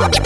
mix.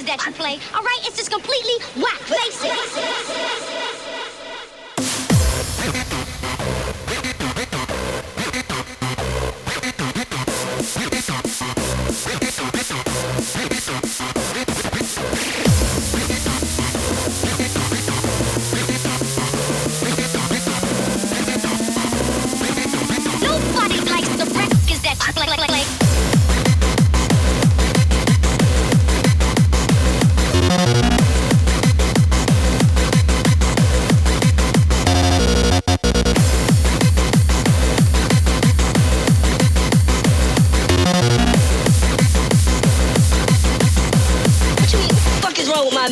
Nobody you play, records that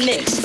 I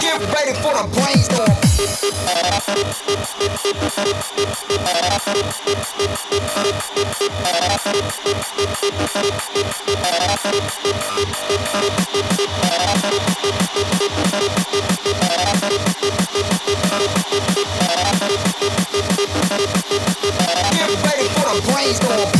Get ready for the brainstorm. Get ready for the brainstorm.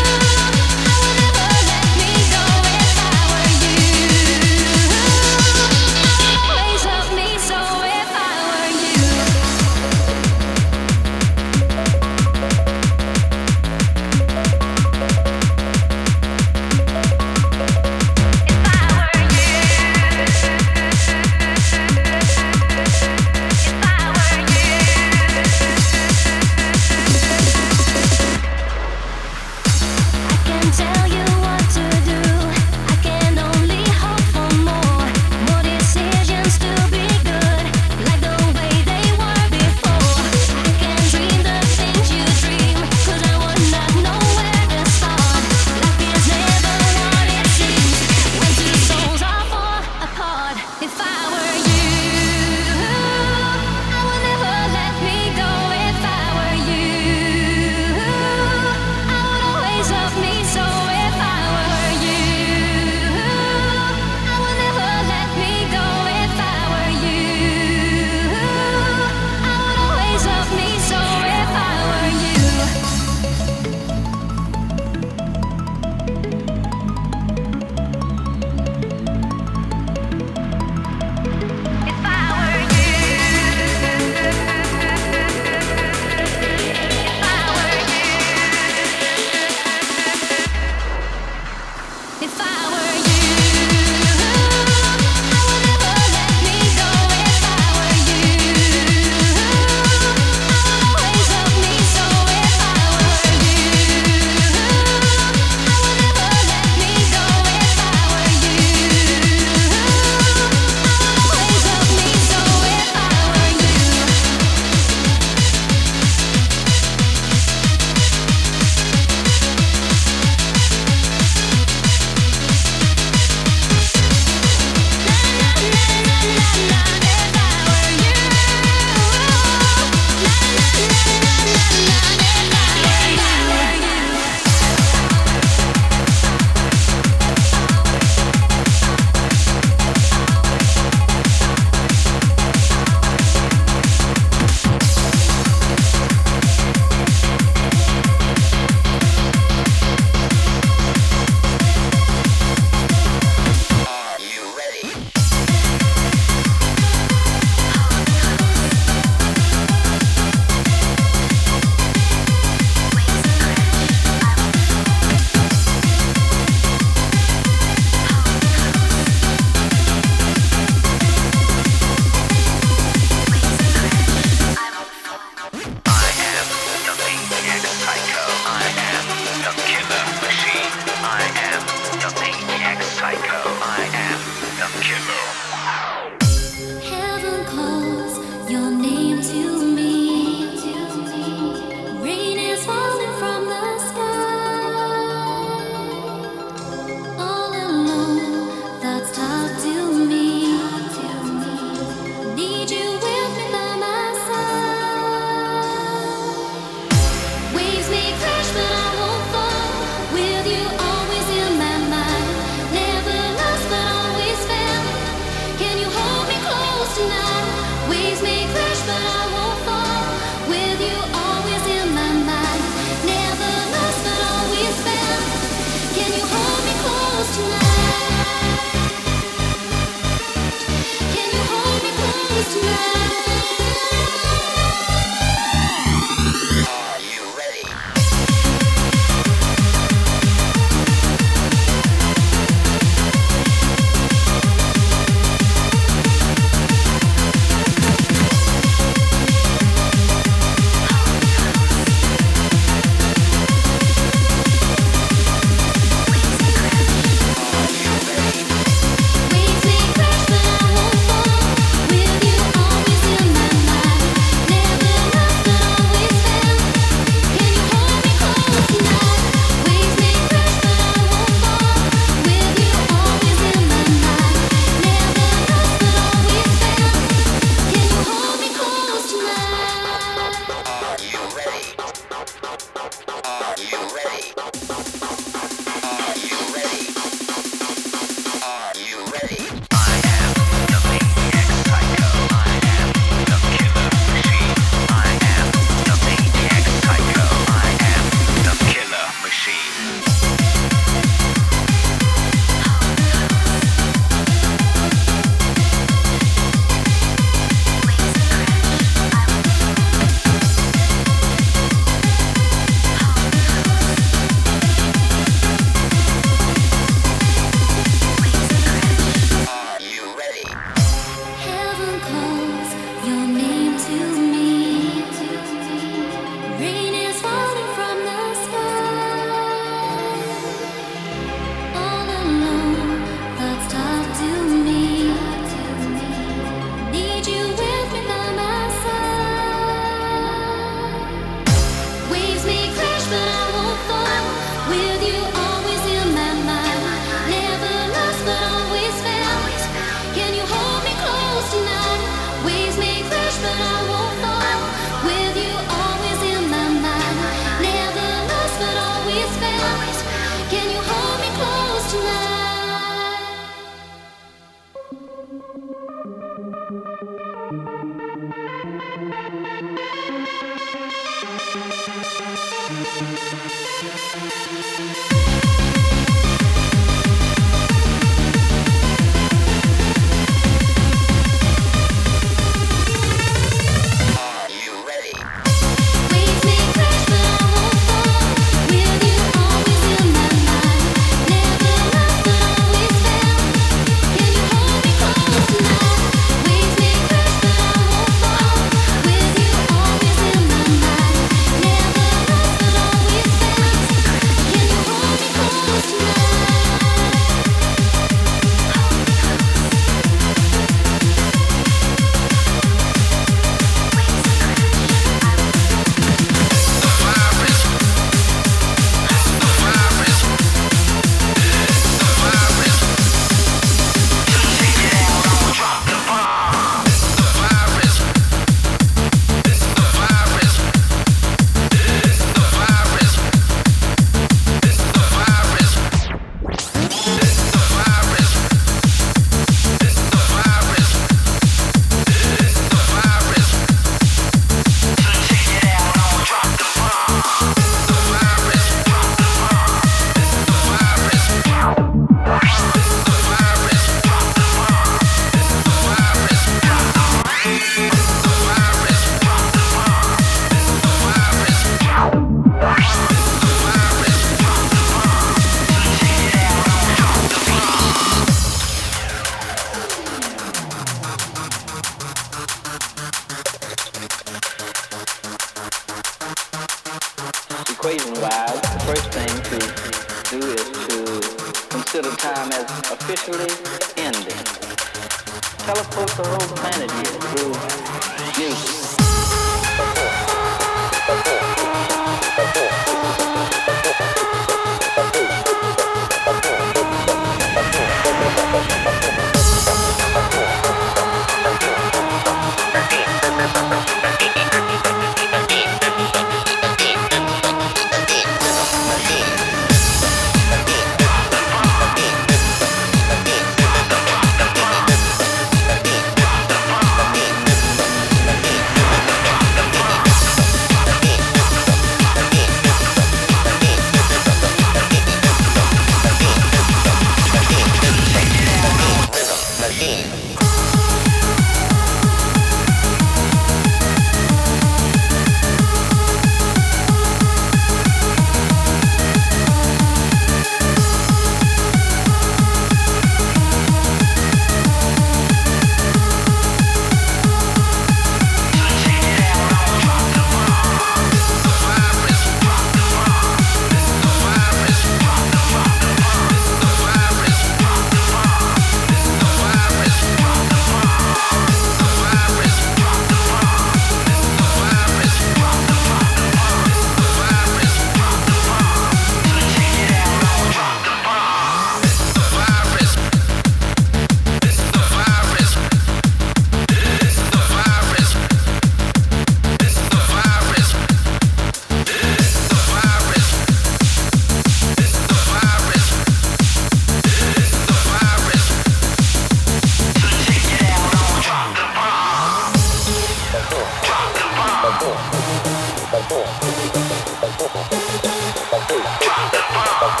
Thank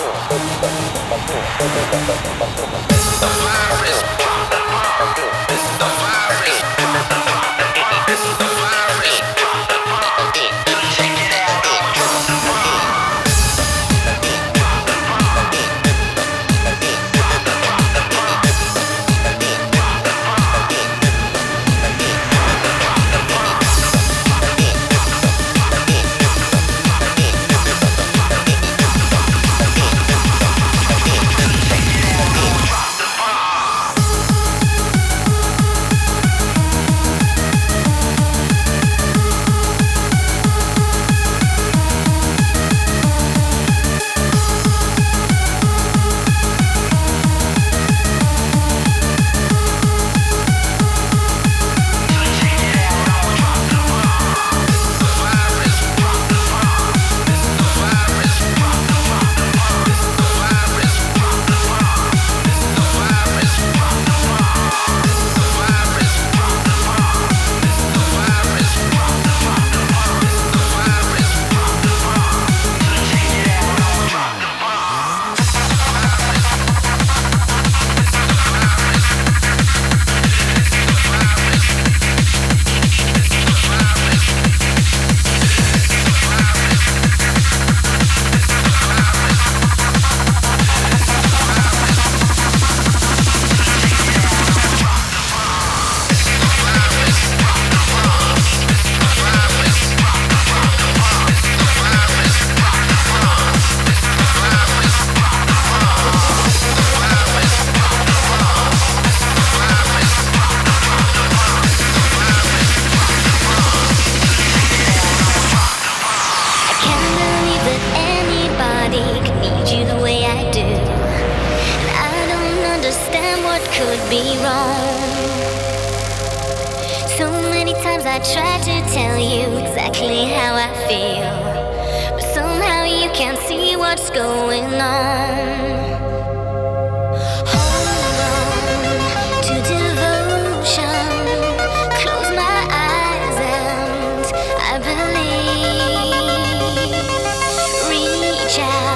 you. child.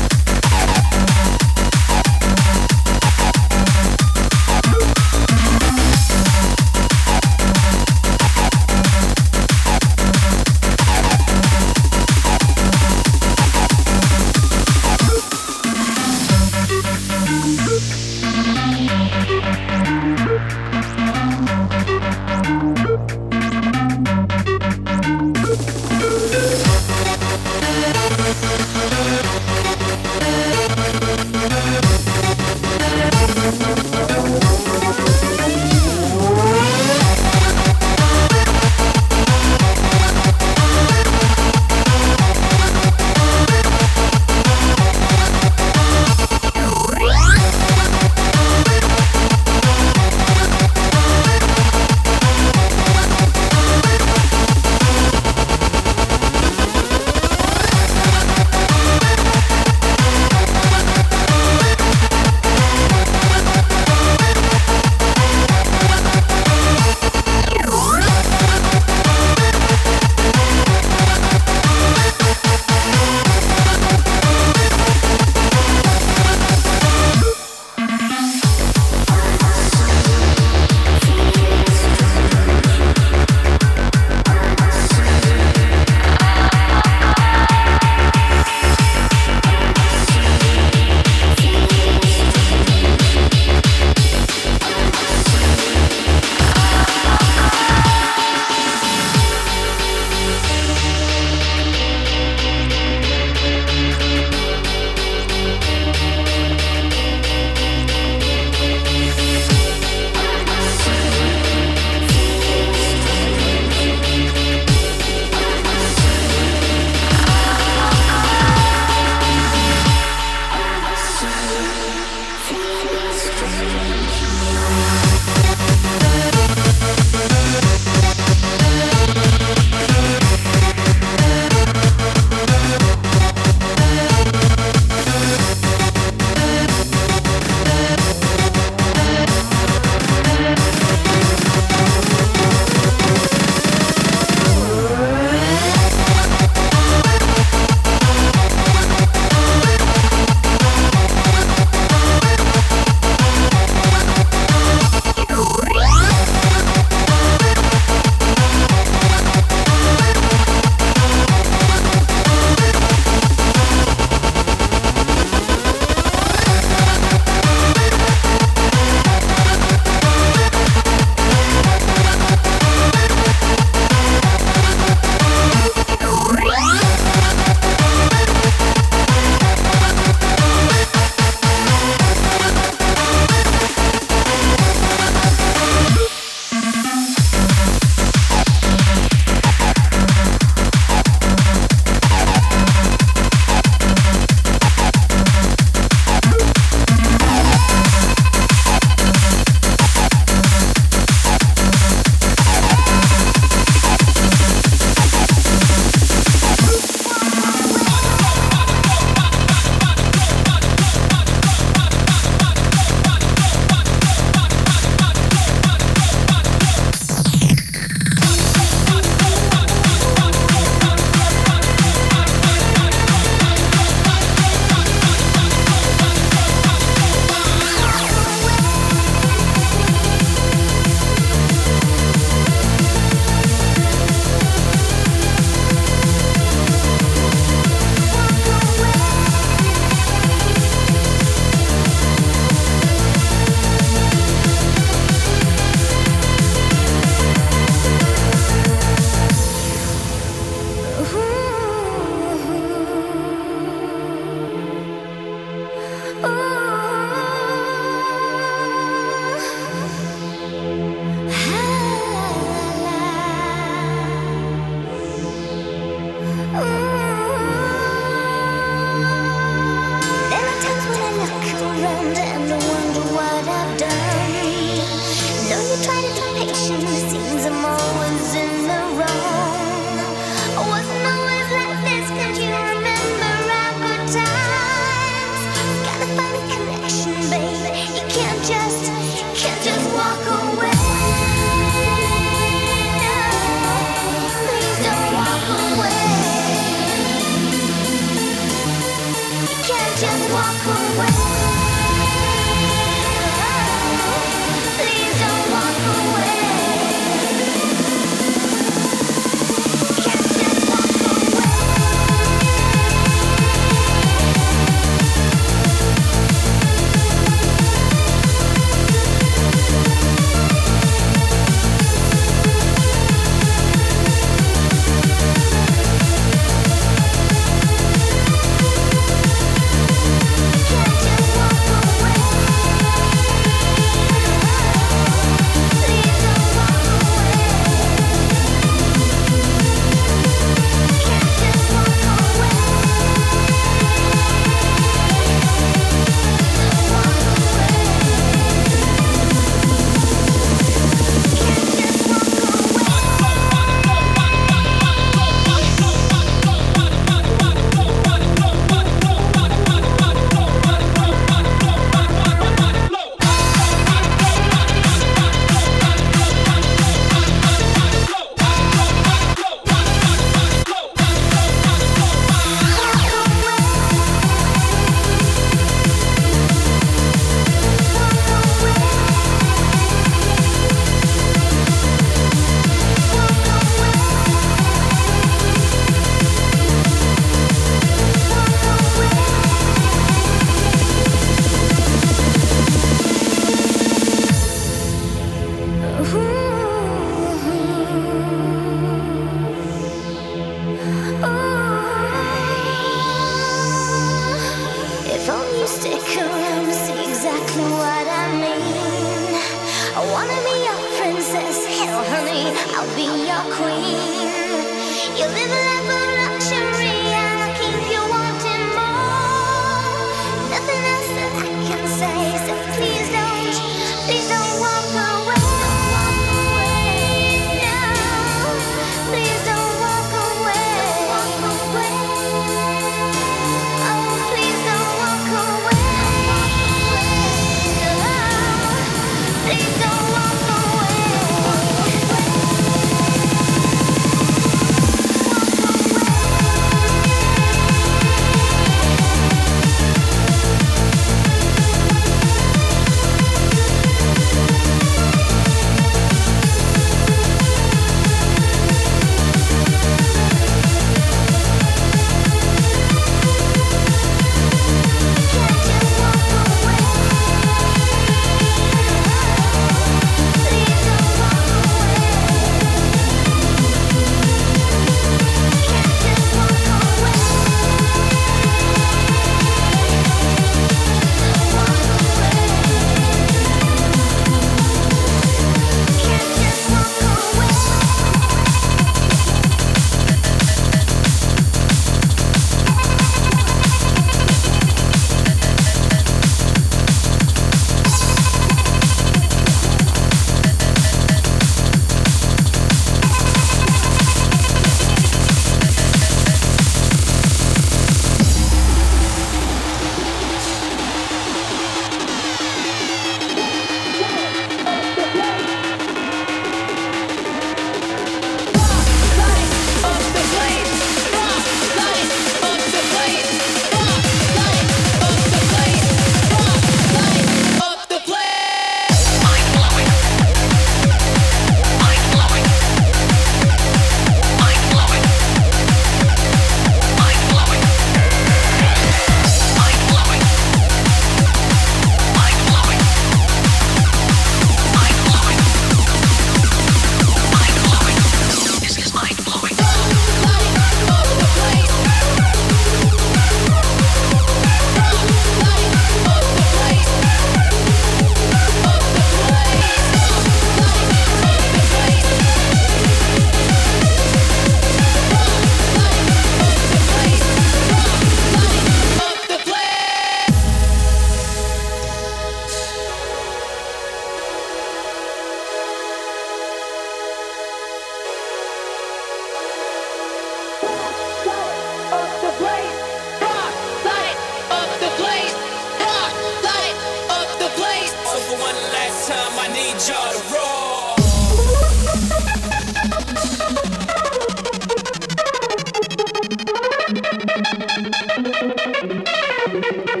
Thank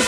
you.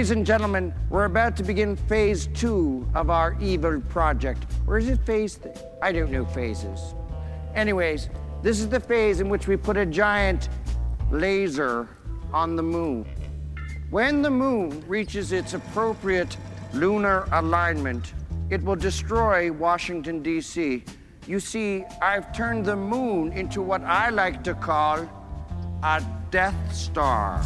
Ladies and gentlemen, we're about to begin phase two of our evil project. Or is it phase three? I don't know phases. Anyways, this is the phase in which we put a giant laser on the moon. When the moon reaches its appropriate lunar alignment, it will destroy Washington, D.C. You see, I've turned the moon into what I like to call a Death Star.